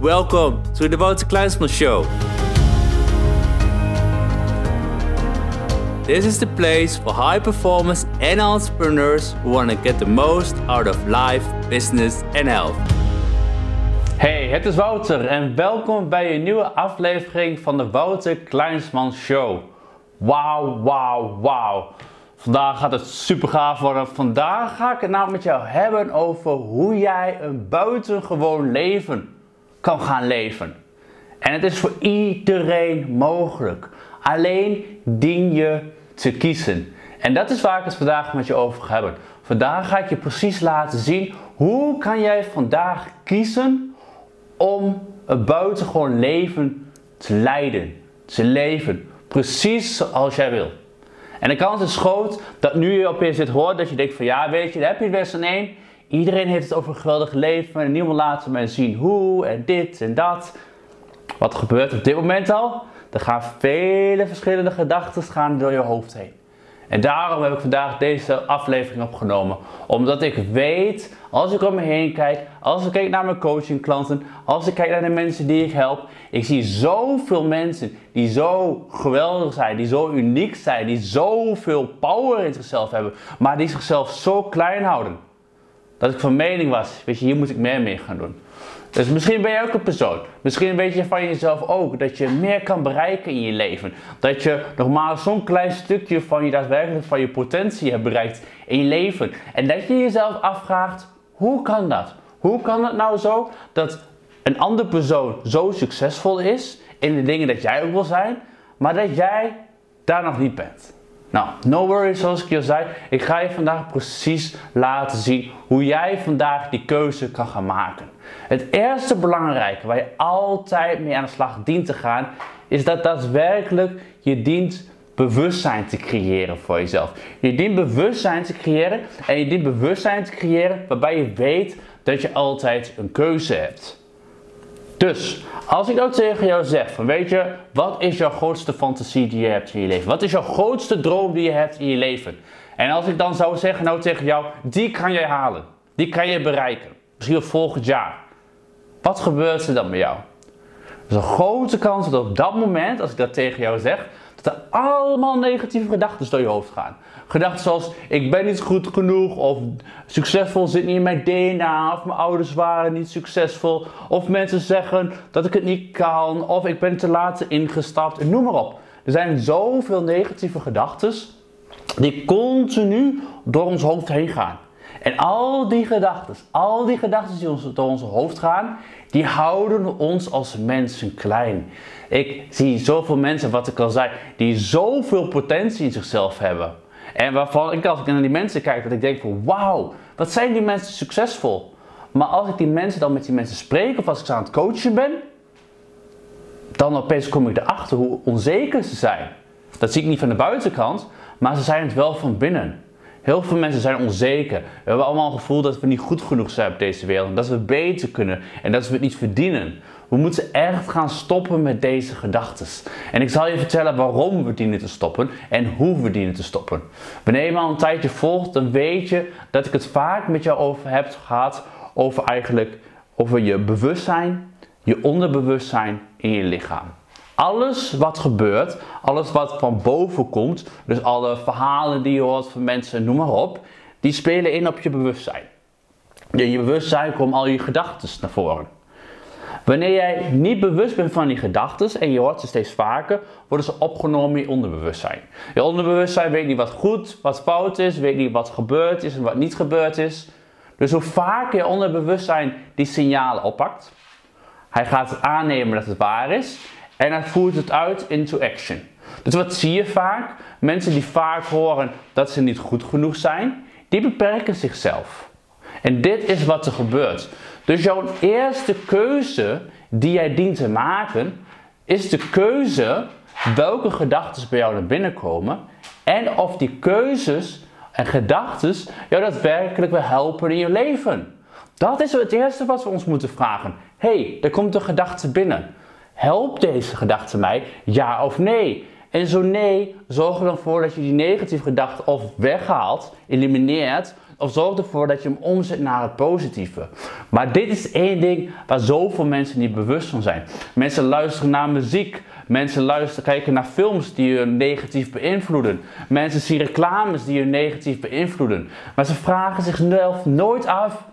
Welcome to the Wouter Kleinsman Show. This is the place for high performers and entrepreneurs who want to get the most out of life, business and health. Hey, het is Wouter en welkom bij een nieuwe aflevering van de Wouter Kleinsman Show. Wauw, wauw, wauw. Vandaag gaat het super gaaf worden. Vandaag ga ik het nou met jou hebben over hoe jij een buitengewoon leven kan gaan leven. En het is voor iedereen mogelijk. Alleen dien je te kiezen. En dat is waar ik het vandaag met je over ga hebben. Vandaag ga ik je precies laten zien hoe kan jij vandaag kiezen om een buitengewoon leven te leiden. Te leven. Precies zoals jij wil. En de kans is groot dat nu je opeens dit hoort, dat je denkt van ja, weet je, daar heb je best een één. Iedereen heeft het over een geweldig leven en niemand laat mij zien hoe en dit en dat. Wat gebeurt op dit moment al? Er gaan vele verschillende gedachten door je hoofd heen. En daarom heb ik vandaag deze aflevering opgenomen. Omdat ik weet, als ik om me heen kijk, als ik kijk naar mijn coachingklanten, als ik kijk naar de mensen die ik help, ik zie zoveel mensen die zo geweldig zijn, die zo uniek zijn, die zoveel power in zichzelf hebben, maar die zichzelf zo klein houden. Dat ik van mening was, weet je, hier moet ik meer mee gaan doen. Dus misschien ben je ook een persoon. Misschien weet je van jezelf ook dat je meer kan bereiken in je leven. Dat je nog zo'n klein stukje van je daadwerkelijk van je potentie hebt bereikt in je leven. En dat je jezelf afvraagt, hoe kan dat? Hoe kan het nou zo dat een andere persoon zo succesvol is in de dingen dat jij ook wil zijn, maar dat jij daar nog niet bent? Nou, no worries zoals ik je al zei. Ik ga je vandaag precies laten zien hoe jij vandaag die keuze kan gaan maken. Het eerste belangrijke waar je altijd mee aan de slag dient te gaan, is dat daadwerkelijk je dient bewustzijn te creëren voor jezelf. Je dient bewustzijn te creëren en je dient bewustzijn te creëren waarbij je weet dat je altijd een keuze hebt. Dus, als ik nou tegen jou zeg van weet je, wat is jouw grootste fantasie die je hebt in je leven? Wat is jouw grootste droom die je hebt in je leven? En als ik dan zou zeggen nou tegen jou, die kan jij halen. Die kan je bereiken. Misschien volgend jaar. Wat gebeurt er dan met jou? Er is een grote kans dat op dat moment, als ik dat tegen jou zeg, allemaal negatieve gedachten door je hoofd gaan. Gedachten zoals, ik ben niet goed genoeg, of succesvol zit niet in mijn DNA, of mijn ouders waren niet succesvol, of mensen zeggen dat ik het niet kan, of ik ben te laat ingestapt, noem maar op. Er zijn zoveel negatieve gedachten die continu door ons hoofd heen gaan. En al die gedachten, al die gedachten die ons, door ons hoofd gaan, die houden ons als mensen klein. Ik zie zoveel mensen, wat ik al zei, die zoveel potentie in zichzelf hebben. En waarvan ik als ik naar die mensen kijk, dat ik denk van wauw, wat zijn die mensen succesvol. Maar als ik die mensen dan met die mensen spreek of als ik ze aan het coachen ben, dan opeens kom ik erachter hoe onzeker ze zijn. Dat zie ik niet van de buitenkant, maar ze zijn het wel van binnen. Heel veel mensen zijn onzeker. We hebben allemaal het gevoel dat we niet goed genoeg zijn op deze wereld. Dat we beter kunnen en dat we het niet verdienen. We moeten echt gaan stoppen met deze gedachten. En ik zal je vertellen waarom we dienen te stoppen en hoe we dienen te stoppen. Wanneer je me al een tijdje volgt, dan weet je dat ik het vaak met jou over heb gehad over eigenlijk over je bewustzijn, je onderbewustzijn in je lichaam. Alles wat gebeurt, alles wat van boven komt, dus alle verhalen die je hoort van mensen, noem maar op, die spelen in op je bewustzijn. In je bewustzijn komen al je gedachten naar voren. Wanneer jij niet bewust bent van die gedachten en je hoort ze steeds vaker, worden ze opgenomen in je onderbewustzijn. Je onderbewustzijn weet niet wat goed, wat fout is, weet niet wat gebeurd is en wat niet gebeurd is. Dus hoe vaker je onderbewustzijn die signalen oppakt, hij gaat aannemen dat het waar is en hij voert het uit into action. Dus wat zie je vaak? Mensen die vaak horen dat ze niet goed genoeg zijn, die beperken zichzelf. En dit is wat er gebeurt. Dus jouw eerste keuze die jij dient te maken, is de keuze welke gedachten bij jou naar binnen komen en of die keuzes en gedachten jou daadwerkelijk wil helpen in je leven. Dat is het eerste wat we ons moeten vragen. hey, er komt een gedachte binnen. Helpt deze gedachte mij? Ja of nee? En zo nee, zorg er dan voor dat je die negatieve gedachte of weghaalt, elimineert, of zorg ervoor dat je hem omzet naar het positieve. Maar dit is één ding waar zoveel mensen niet bewust van zijn. Mensen luisteren naar muziek. Mensen luisteren, kijken naar films die je negatief beïnvloeden. Mensen zien reclames die je negatief beïnvloeden. Maar ze vragen zichzelf nooit af: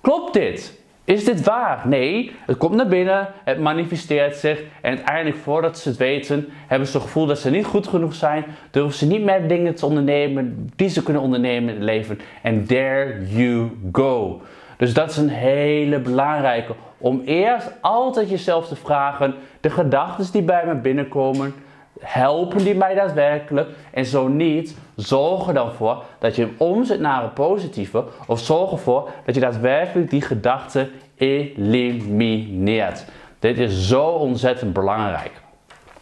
klopt dit? Is dit waar? Nee, het komt naar binnen, het manifesteert zich en uiteindelijk voordat ze het weten, hebben ze het gevoel dat ze niet goed genoeg zijn, durven ze niet meer dingen te ondernemen die ze kunnen ondernemen in het leven. En there you go. Dus dat is een hele belangrijke om eerst altijd jezelf te vragen, de gedachten die bij me binnenkomen, helpen die mij daadwerkelijk? En zo niet, zorg er dan voor dat je omzet naar een positieve. Of zorg ervoor dat je daadwerkelijk die gedachten elimineert. Dit is zo ontzettend belangrijk.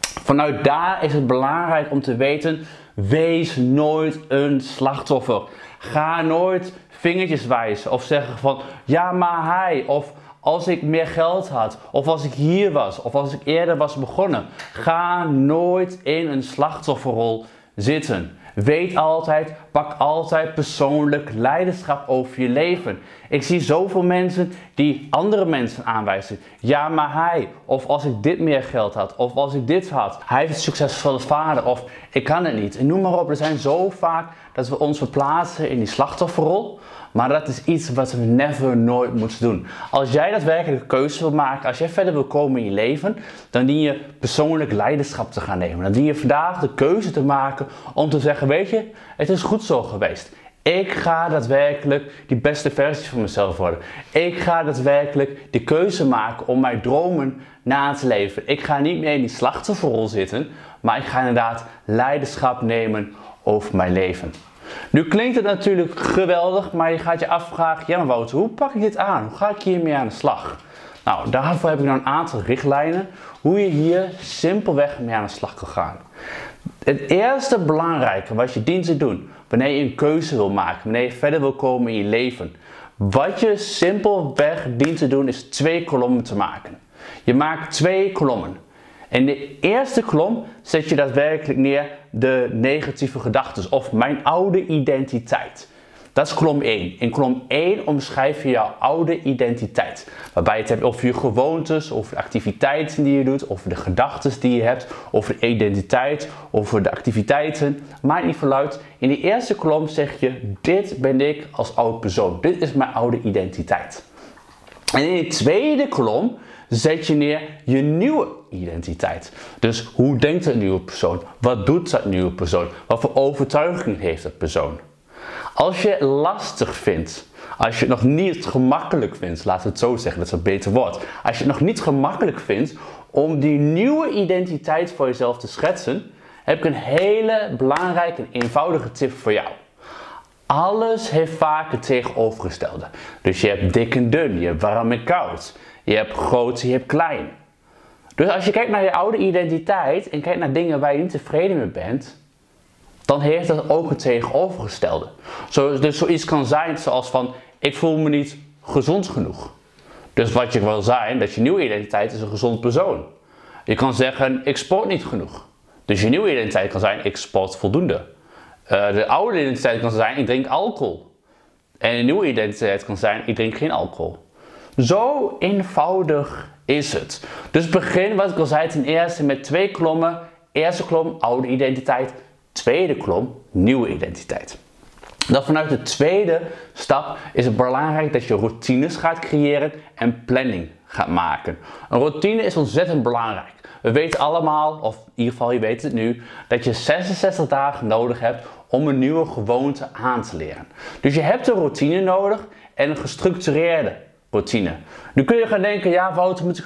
Vanuit daar is het belangrijk om te weten: wees nooit een slachtoffer. Ga nooit vingertjes wijzen of zeggen van ja, maar hij of als ik meer geld had, of als ik hier was, of als ik eerder was begonnen. Ga nooit in een slachtofferrol zitten. Weet altijd, pak altijd persoonlijk leiderschap over je leven. Ik zie zoveel mensen die andere mensen aanwijzen. Ja, maar hij. Of als ik dit meer geld had. Of als ik dit had. Hij heeft een succesvolle vader. Of ik kan het niet. En noem maar op. Er zijn zo vaak dat we ons verplaatsen in die slachtofferrol. Maar dat is iets wat we never, nooit moeten doen. Als jij daadwerkelijk een keuze wil maken, als jij verder wil komen in je leven, dan dien je persoonlijk leiderschap te gaan nemen. Dan dien je vandaag de keuze te maken om te zeggen, weet je, het is goed zo geweest. Ik ga daadwerkelijk die beste versie van mezelf worden. Ik ga daadwerkelijk de keuze maken om mijn dromen na te leven. Ik ga niet meer in die slachtofferrol zitten, maar ik ga inderdaad leiderschap nemen over mijn leven. Nu klinkt het natuurlijk geweldig, maar je gaat je afvragen, ja maar Wouter, hoe pak ik dit aan? Hoe ga ik hiermee aan de slag? Nou, daarvoor heb ik nou een aantal richtlijnen hoe je hier simpelweg mee aan de slag kan gaan. Het eerste belangrijke wat je dient te doen wanneer je een keuze wil maken, wanneer je verder wil komen in je leven, wat je simpelweg dient te doen is twee kolommen te maken. Je maakt twee kolommen. In de eerste kolom zet je daadwerkelijk neer de negatieve gedachten of mijn oude identiteit. Dat is kolom 1. In kolom 1 omschrijf je jouw oude identiteit. Waarbij je het hebt over je gewoontes, over de activiteiten die je doet, over de gedachten die je hebt, over de identiteit, over de activiteiten. Maakt niet veel uit. In de eerste kolom zeg je: Dit ben ik als oud persoon. Dit is mijn oude identiteit. En in de tweede kolom zet je neer je nieuwe identiteit. Dus hoe denkt een nieuwe persoon? Wat doet dat nieuwe persoon? Wat voor overtuiging heeft dat persoon? Als je het lastig vindt, als je het nog niet gemakkelijk vindt, we het zo zeggen, dat is een beter woord. Als je het nog niet gemakkelijk vindt om die nieuwe identiteit voor jezelf te schetsen, heb ik een hele belangrijke en eenvoudige tip voor jou. Alles heeft vaak het tegenovergestelde. Dus je hebt dik en dun, je hebt warm en koud. Je hebt groot, je hebt klein. Dus als je kijkt naar je oude identiteit en kijkt naar dingen waar je niet tevreden mee bent, dan heeft dat ook het tegenovergestelde. Zo, dus zoiets kan zijn zoals van, ik voel me niet gezond genoeg. Dus wat je wil zijn, dat je nieuwe identiteit is een gezond persoon. Je kan zeggen, ik sport niet genoeg. Dus je nieuwe identiteit kan zijn, ik sport voldoende. Uh, de oude identiteit kan zijn, ik drink alcohol. En een nieuwe identiteit kan zijn, ik drink geen alcohol. Zo eenvoudig is het. Dus begin, wat ik al zei, ten eerste met twee klommen. Eerste klom, oude identiteit. Tweede klom, nieuwe identiteit. Dan vanuit de tweede stap is het belangrijk dat je routines gaat creëren en planning gaat maken. Een routine is ontzettend belangrijk. We weten allemaal, of in ieder geval je weet het nu, dat je 66 dagen nodig hebt om een nieuwe gewoonte aan te leren. Dus je hebt een routine nodig en een gestructureerde routine. Nu kun je gaan denken, ja Wouter, moet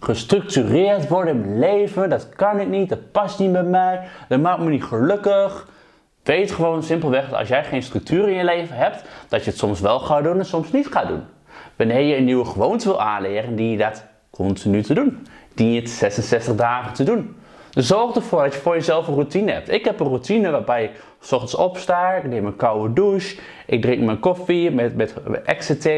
gestructureerd worden in mijn leven? Dat kan ik niet, dat past niet bij mij, dat maakt me niet gelukkig. Weet gewoon simpelweg dat als jij geen structuur in je leven hebt, dat je het soms wel gaat doen en soms niet gaat doen. Wanneer je een nieuwe gewoonte wil aanleren, die je dat continu te doen. Die je het 66 dagen te doen. Zorg ervoor dat je voor jezelf een routine hebt. Ik heb een routine waarbij ik s ochtends opsta, ik neem een koude douche, ik drink mijn koffie met, met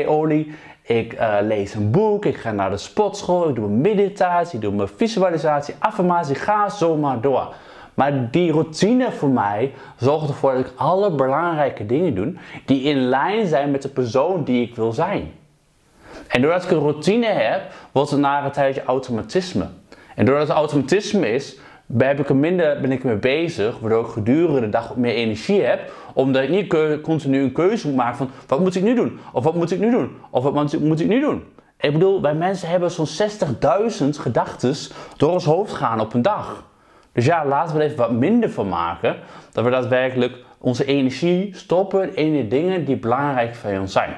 olie ik uh, lees een boek, ik ga naar de sportschool, ik doe een meditatie, ik doe mijn visualisatie, affirmatie, ga zo maar door. Maar die routine voor mij zorgt ervoor dat ik alle belangrijke dingen doe die in lijn zijn met de persoon die ik wil zijn. En doordat ik een routine heb, wordt het na een tijdje automatisme. En doordat het automatisme is, heb ik er minder, ben ik ermee bezig, waardoor ik gedurende de dag meer energie heb, omdat ik niet continu een keuze moet maken van wat moet ik nu doen? Of wat moet ik nu doen? Of wat moet ik nu doen? Ik bedoel, wij mensen hebben zo'n 60.000 gedachten door ons hoofd gaan op een dag. Dus ja, laten we er even wat minder van maken. Dat we daadwerkelijk onze energie stoppen in de dingen die belangrijk voor ons zijn.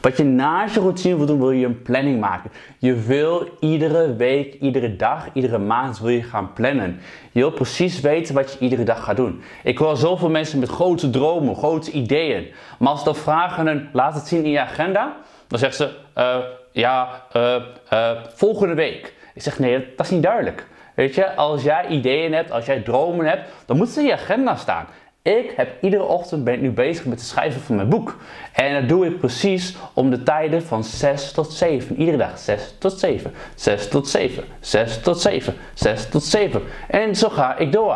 Wat je naast je routine wil doen, wil je een planning maken. Je wil iedere week, iedere dag, iedere maand wil je gaan plannen. Je wil precies weten wat je iedere dag gaat doen. Ik hoor zoveel mensen met grote dromen, grote ideeën. Maar als ze dan vragen, laat het zien in je agenda. Dan zeggen ze, uh, ja, uh, uh, volgende week. Ik zeg, nee, dat is niet duidelijk. Weet je, als jij ideeën hebt, als jij dromen hebt, dan moet ze in je agenda staan. Ik heb iedere ochtend ben ik nu bezig met het schrijven van mijn boek. En dat doe ik precies om de tijden van 6 tot 7. Iedere dag 6 tot 7, 6 tot 7, 6 tot 7, 6 tot 7. En zo ga ik door.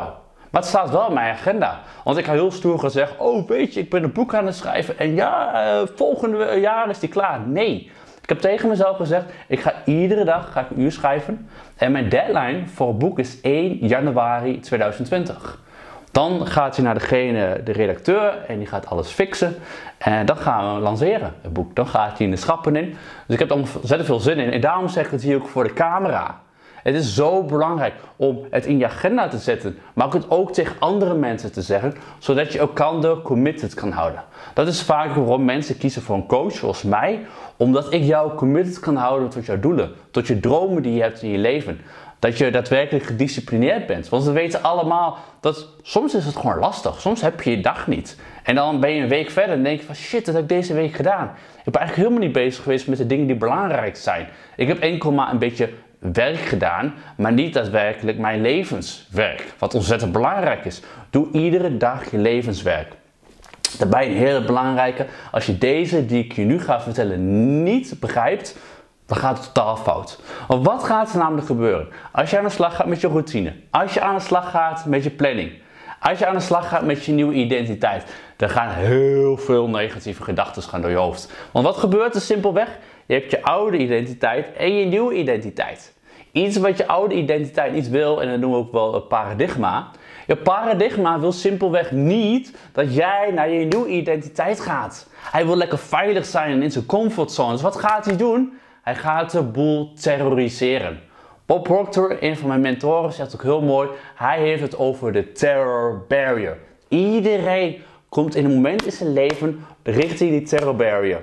Maar het staat wel in mijn agenda. Want ik heb heel stoer gezegd: Oh, weet je, ik ben een boek aan het schrijven. En ja, uh, volgende jaar is die klaar. Nee. Ik heb tegen mezelf gezegd: Ik ga iedere dag ga ik een uur schrijven. En mijn deadline voor het boek is 1 januari 2020. Dan gaat hij naar degene, de redacteur, en die gaat alles fixen. En dan gaan we lanceren, het boek. Dan gaat hij in de schappen in. Dus ik heb er ontzettend veel zin in. En daarom zeg ik het hier ook voor de camera. Het is zo belangrijk om het in je agenda te zetten, maar ook het ook tegen andere mensen te zeggen, zodat je elkaar committed kan houden. Dat is vaak waarom mensen kiezen voor een coach zoals mij, omdat ik jou committed kan houden tot jouw doelen, tot je dromen die je hebt in je leven. Dat je daadwerkelijk gedisciplineerd bent. Want we weten allemaal dat soms is het gewoon lastig. Soms heb je je dag niet. En dan ben je een week verder en denk je van shit, dat heb ik deze week gedaan. Ik ben eigenlijk helemaal niet bezig geweest met de dingen die belangrijk zijn. Ik heb enkel maar een beetje werk gedaan, maar niet daadwerkelijk mijn levenswerk. Wat ontzettend belangrijk is. Doe iedere dag je levenswerk. Daarbij een hele belangrijke, als je deze die ik je nu ga vertellen niet begrijpt, dan gaat het totaal fout. Want wat gaat er namelijk gebeuren? Als je aan de slag gaat met je routine, als je aan de slag gaat met je planning, als je aan de slag gaat met je nieuwe identiteit, dan gaan heel veel negatieve gedachten gaan door je hoofd. Want wat gebeurt er simpelweg? Je hebt je oude identiteit en je nieuwe identiteit. Iets wat je oude identiteit niet wil, en dat noemen we ook wel een paradigma. Je paradigma wil simpelweg niet dat jij naar je nieuwe identiteit gaat. Hij wil lekker veilig zijn en in zijn comfortzone. Dus wat gaat hij doen? Hij gaat de boel terroriseren. Bob Proctor, een van mijn mentoren, zegt ook heel mooi: hij heeft het over de terror barrier. Iedereen komt in een moment in zijn leven richting die terror barrier.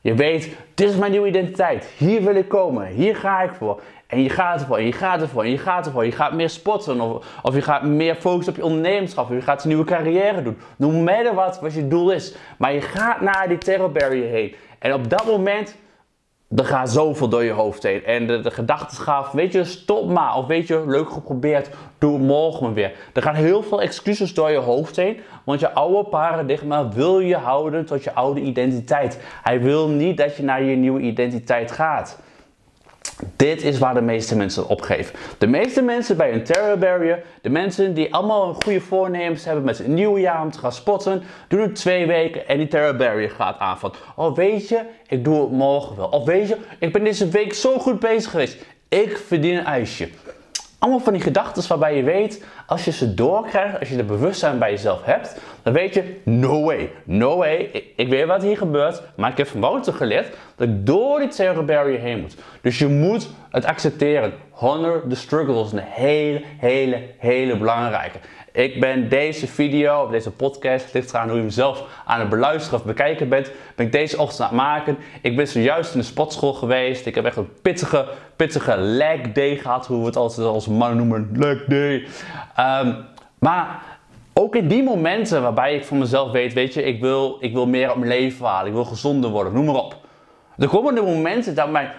Je weet, dit is mijn nieuwe identiteit. Hier wil ik komen. Hier ga ik voor. En je gaat ervoor, en je gaat ervoor, en je gaat ervoor. Je gaat meer sporten, of, of je gaat meer focussen op je ondernemerschap, of je gaat een nieuwe carrière doen. No matter wat, wat je doel is. Maar je gaat naar die terror barrier heen. En op dat moment er gaat zoveel door je hoofd heen. En de, de gedachten gaan, weet je, stop maar. Of weet je, leuk geprobeerd, doe morgen weer. Er gaan heel veel excuses door je hoofd heen. Want je oude paradigma wil je houden tot je oude identiteit. Hij wil niet dat je naar je nieuwe identiteit gaat. Dit is waar de meeste mensen opgeven. De meeste mensen bij een terror barrier, de mensen die allemaal een goede voornemens hebben met een nieuw jaar om te gaan spotten, doen het twee weken en die terror barrier gaat aanvallen. Oh weet je, ik doe het morgen wel. Of weet je, ik ben deze week zo goed bezig geweest. Ik verdien een ijsje. Allemaal van die gedachten waarbij je weet, als je ze doorkrijgt, als je de bewustzijn bij jezelf hebt, dan weet je, no way, no way, ik, weet wat hier gebeurt, maar ik heb van Wouter geleerd dat ik door die terror barrier heen moet. Dus je moet het accepteren. Honor the struggle is een hele, hele, hele belangrijke. Ik ben deze video of deze podcast, ligt eraan hoe je hem zelf aan het beluisteren of bekijken bent, ben ik deze ochtend aan het maken. Ik ben zojuist in de sportschool geweest. Ik heb echt een pittige, pittige leg day gehad, hoe we het altijd als mannen noemen, leg day. Um, maar ook in die momenten waarbij ik voor mezelf weet, weet je, ik wil, ik wil meer op mijn leven halen, ik wil gezonder worden, noem maar op. Er komen de momenten dat mijn,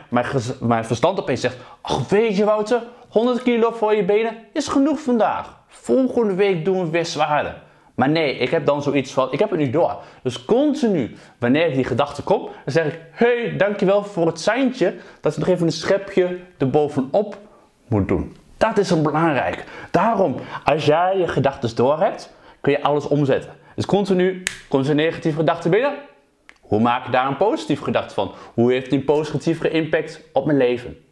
mijn, verstand opeens zegt, ach weet je Wouter, 100 kilo voor je benen is genoeg vandaag. Volgende week doen we weer zwaarder. Maar nee, ik heb dan zoiets van, ik heb het nu door. Dus continu, wanneer die gedachte komt, dan zeg ik, hey, dankjewel voor het seintje dat je nog even een schepje erbovenop moet doen. Dat is een belangrijk. Daarom, als jij je gedachten door hebt, kun je alles omzetten. Dus continu komt een negatieve gedachte binnen. Hoe maak ik daar een positieve gedachte van? Hoe heeft die positieve impact op mijn leven?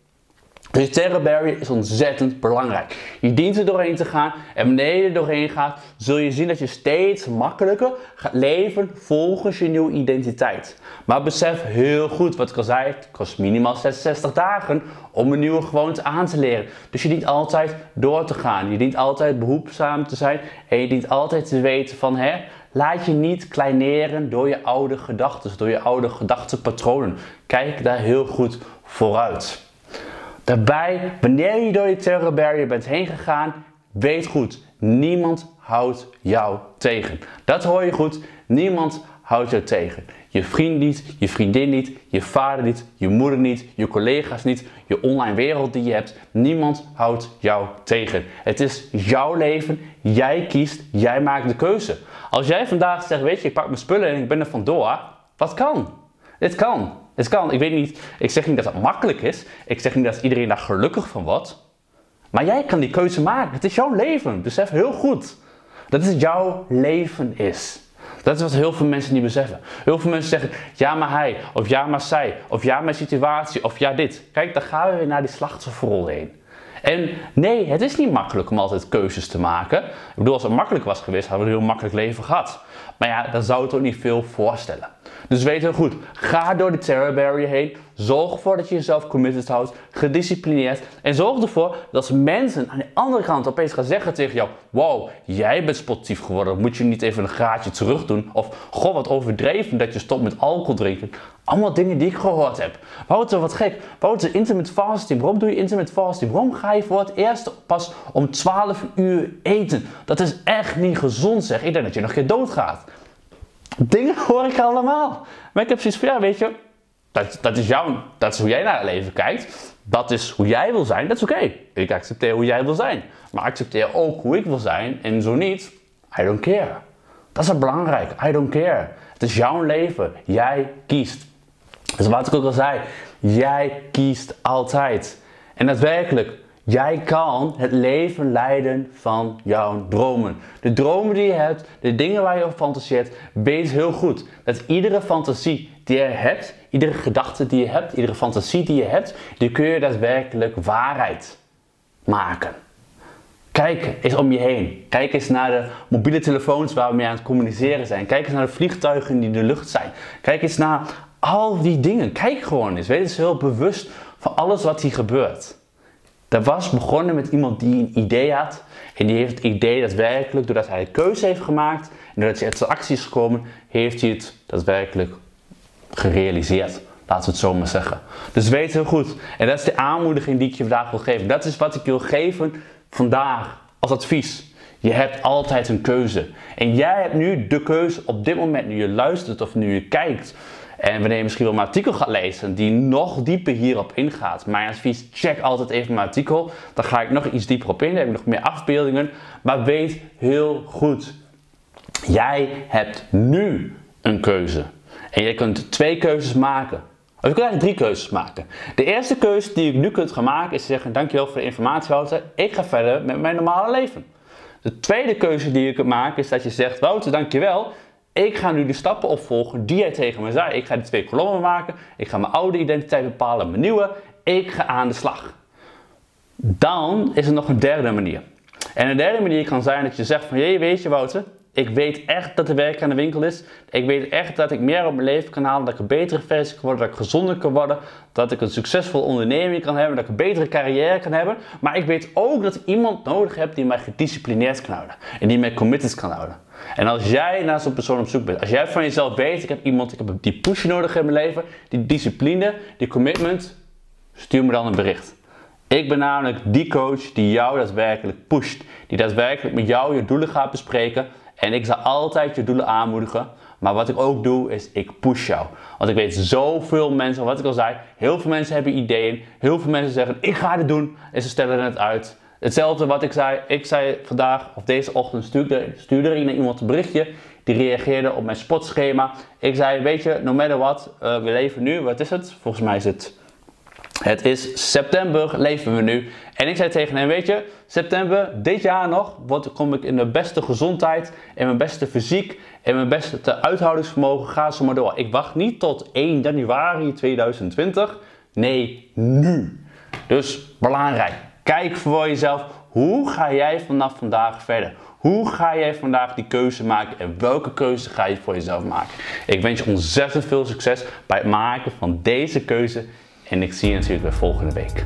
Dus terror barrier is ontzettend belangrijk. Je dient er doorheen te gaan en wanneer je er doorheen gaat, zul je zien dat je steeds makkelijker gaat leven volgens je nieuwe identiteit. Maar besef heel goed, wat ik al zei, het kost minimaal 66 dagen om een nieuwe gewoonte aan te leren. Dus je dient altijd door te gaan. Je dient altijd behoedzaam te zijn en je dient altijd te weten van, hè, laat je niet kleineren door je oude gedachten, door je oude gedachtenpatronen. Kijk daar heel goed vooruit. Daarbij, wanneer je door je terror barrier bent heen gegaan, weet goed, niemand houdt jou tegen. Dat hoor je goed, niemand houdt jou tegen. Je vriend niet, je vriendin niet, je vader niet, je moeder niet, je collega's niet, je online wereld die je hebt. Niemand houdt jou tegen. Het is jouw leven, jij kiest, jij maakt de keuze. Als jij vandaag zegt, weet je, ik pak mijn spullen en ik ben er vandoor, wat kan? Dit kan. Het kan. Ik weet niet, ik zeg niet dat het makkelijk is. Ik zeg niet dat iedereen daar gelukkig van wordt. Maar jij kan die keuze maken. Het is jouw leven. Besef heel goed dat het jouw leven is. Dat is wat heel veel mensen niet beseffen. Heel veel mensen zeggen, ja maar hij, of ja maar zij, of ja mijn situatie, of ja dit. Kijk, dan gaan we weer naar die slachtofferrol heen. En nee, het is niet makkelijk om altijd keuzes te maken. Ik bedoel, als het makkelijk was geweest, hadden we een heel makkelijk leven gehad. Maar ja, dan zou het ook niet veel voorstellen. Dus weet heel goed, ga door de terror barrier heen. Zorg ervoor dat je jezelf committed houdt, gedisciplineerd. En zorg ervoor dat mensen aan de andere kant opeens gaan zeggen tegen jou: Wow, jij bent sportief geworden. Moet je niet even een graadje terug doen? Of goh, wat overdreven dat je stopt met alcohol drinken. Allemaal dingen die ik gehoord heb. Wouter, wat gek. Wouter, intermittent fasting. Waarom doe je intermittent fasting? Waarom ga je voor het eerst pas om 12 uur eten? Dat is echt niet gezond, zeg. Ik denk dat je nog een keer doodgaat. Dingen hoor ik allemaal. Maar ik heb zoiets van, ja, weet je, dat, dat, is jouw, dat is hoe jij naar het leven kijkt. Dat is hoe jij wil zijn, dat is oké. Ik accepteer hoe jij wil zijn. Maar accepteer ook hoe ik wil zijn. En zo niet, I don't care. Dat is belangrijk, I don't care. Het is jouw leven, jij kiest. Dus wat ik ook al zei, jij kiest altijd. En daadwerkelijk, Jij kan het leven leiden van jouw dromen. De dromen die je hebt, de dingen waar je over fantaseert, weet heel goed dat iedere fantasie die je hebt, iedere gedachte die je hebt, iedere fantasie die je hebt, die kun je daadwerkelijk waarheid maken. Kijk eens om je heen. Kijk eens naar de mobiele telefoons waar we mee aan het communiceren zijn. Kijk eens naar de vliegtuigen die in de lucht zijn. Kijk eens naar al die dingen. Kijk gewoon eens. Wees eens heel bewust van alles wat hier gebeurt. Dat was begonnen met iemand die een idee had. En die heeft het idee daadwerkelijk, doordat hij een keuze heeft gemaakt en doordat hij uit zijn acties is gekomen, heeft hij het daadwerkelijk gerealiseerd. Laten we het zo maar zeggen. Dus weet heel goed. En dat is de aanmoediging die ik je vandaag wil geven. Dat is wat ik wil geven vandaag als advies. Je hebt altijd een keuze. En jij hebt nu de keuze op dit moment, nu je luistert of nu je kijkt. En wanneer je misschien wel mijn artikel gaat lezen die nog dieper hierop ingaat. Mijn advies, check altijd even mijn artikel. Dan ga ik nog iets dieper op in, dan heb ik nog meer afbeeldingen. Maar weet heel goed, jij hebt nu een keuze. En je kunt twee keuzes maken. Of je kunt eigenlijk drie keuzes maken. De eerste keuze die je nu kunt gaan maken is zeggen, dankjewel voor de informatie Wouter, ik ga verder met mijn normale leven. De tweede keuze die je kunt maken is dat je zegt, Wouter dankjewel, ik ga nu de stappen opvolgen die jij tegen me zei. Ik ga die twee kolommen maken. Ik ga mijn oude identiteit bepalen, mijn nieuwe. Ik ga aan de slag. Dan is er nog een derde manier. En een derde manier kan zijn dat je zegt van, je weet je Wouter, ik weet echt dat er werk aan de winkel is. Ik weet echt dat ik meer op mijn leven kan halen, dat ik een betere versie kan worden, dat ik gezonder kan worden, dat ik een succesvol onderneming kan hebben, dat ik een betere carrière kan hebben. Maar ik weet ook dat ik iemand nodig heb die mij gedisciplineerd kan houden en die mij committed kan houden. En als jij naar zo'n persoon op zoek bent, als jij van jezelf weet, ik heb iemand, ik heb die push nodig in mijn leven, die discipline, die commitment, stuur me dan een bericht. Ik ben namelijk die coach die jou daadwerkelijk pusht, die daadwerkelijk met jou je doelen gaat bespreken. En ik zal altijd je doelen aanmoedigen. Maar wat ik ook doe, is ik push jou. Want ik weet zoveel mensen, wat ik al zei, heel veel mensen hebben ideeën. Heel veel mensen zeggen, ik ga dit doen. En ze stellen het uit. Hetzelfde wat ik zei. Ik zei vandaag, of deze ochtend, stuurde, stuurde er iemand een berichtje. Die reageerde op mijn sportschema. Ik zei, weet je, no matter what, uh, we leven nu, wat is het? Volgens mij is het Het is september, leven we nu. En ik zei tegen hem, weet je, september, dit jaar nog, wat kom ik in de beste gezondheid, in mijn beste fysiek, in mijn beste uithoudingsvermogen, ga zo maar door. Ik wacht niet tot 1 januari 2020, nee, nu. Dus belangrijk, kijk voor jezelf, hoe ga jij vanaf vandaag verder? Hoe ga jij vandaag die keuze maken en welke keuze ga je voor jezelf maken? Ik wens je ontzettend veel succes bij het maken van deze keuze en ik zie je natuurlijk weer volgende week.